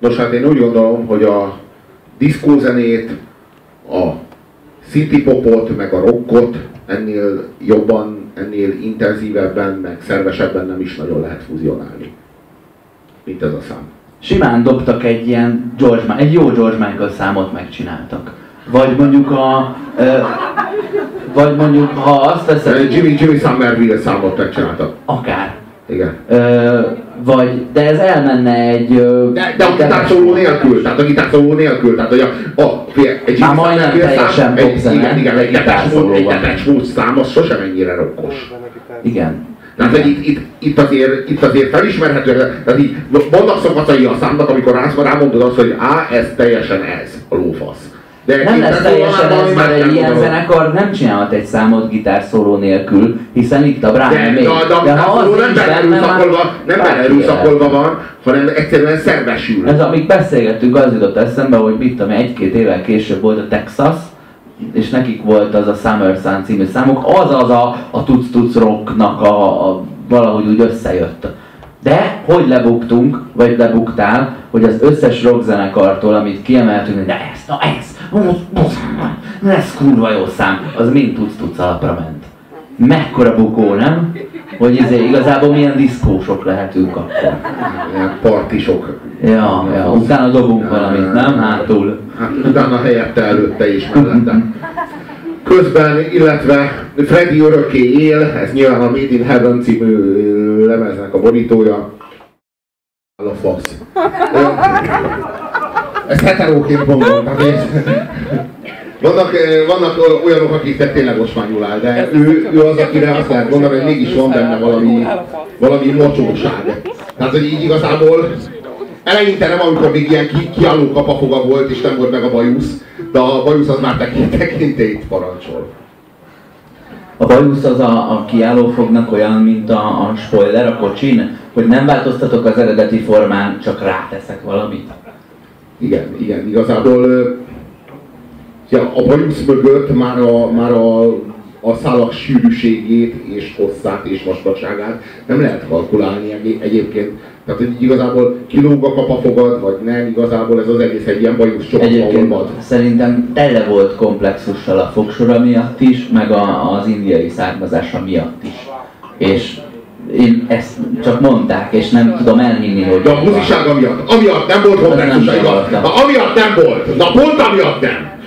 Nos, hát én úgy gondolom, hogy a diszkózenét, a city popot, meg a rockot ennél jobban, ennél intenzívebben, meg szervesebben nem is nagyon lehet fuzionálni, mint ez a szám. Simán dobtak egy ilyen George, egy jó George Michael számot megcsináltak. Vagy mondjuk a... Ö, vagy mondjuk, ha azt veszed... Jimmy, Jimmy Somerville számot megcsináltak. Akár. Igen. Ö, vagy, de ez elmenne egy... De, de a gitárszóló nélkül, tehát a gitárszóló nélkül, tehát hogy a, a egy Már majdnem teljesen egy, igen, igen, egy Depeche Mode szám, az sosem ennyire rokkos. Igen. Tehát, hogy itt, itt, itt, azért, itt azért felismerhető, tehát így vannak szakaszai a számnak, amikor rász, rámondod azt, hogy á, ez teljesen ez, a lófasz. De nem lesz teljesen ez, mert egy ilyen zenekar nem csinálhat egy számot gitárszóló nélkül, hiszen itt a Brian de, May. De, de, de ha az nem belerőszakolva, nem belerőszakolva van, hanem egyszerűen szervesül. Ez amíg beszélgettünk, az jutott eszembe, hogy mit tudom, egy-két évvel később volt a Texas, és nekik volt az a Summer Sun című számuk, az az a, a Tuc Tuc Rocknak a, a, valahogy úgy összejött. De hogy lebuktunk, vagy lebuktál, hogy az összes rockzenekartól, amit kiemeltünk, hogy de ez, na ez, ez kurva jó szám, az mind tudsz tudsz alapra ment. Mekkora bukó, nem? Hogy izé, igazából milyen diszkósok lehetünk akkor. Ilyen partisok. Ja, ja, utána dobunk valamit, nem? Hátul. Hát utána helyette előtte is mellette. Közben, illetve Freddy örökké él, ez nyilván a Made in Heaven című lemeznek a borítója. A fasz. Ezt heteróként mondom. Vannak, vannak olyanok, akik tényleg osmányul áll, de ő, ő az, akire azt lehet mondani, hogy mégis van benne valami, valami mocsóság. Tehát, hogy így igazából eleinte nem, amikor még ilyen ki, kiálló kapafoga volt, és nem volt meg a bajusz, de a bajusz az már tekintélyt parancsol. A bajusz az a, a kiállófognak olyan, mint a, a spoiler a kocsin, hogy nem változtatok az eredeti formán, csak ráteszek valamit. Igen, igen, igazából ja, a bajusz mögött már a, már a, a szálak sűrűségét és hosszát és vastagságát nem lehet kalkulálni egyébként. Tehát, hogy igazából kilóg a kapafogad, vagy nem, igazából ez az egész egy ilyen bajusz van. szerintem tele volt komplexussal a fogsora miatt is, meg a, az indiai származása miatt is. És én ezt csak mondták, és nem tudom elhinni, hogy... De a buzisága miatt, amiatt nem volt igaz? Amiatt nem volt, na pont amiatt nem!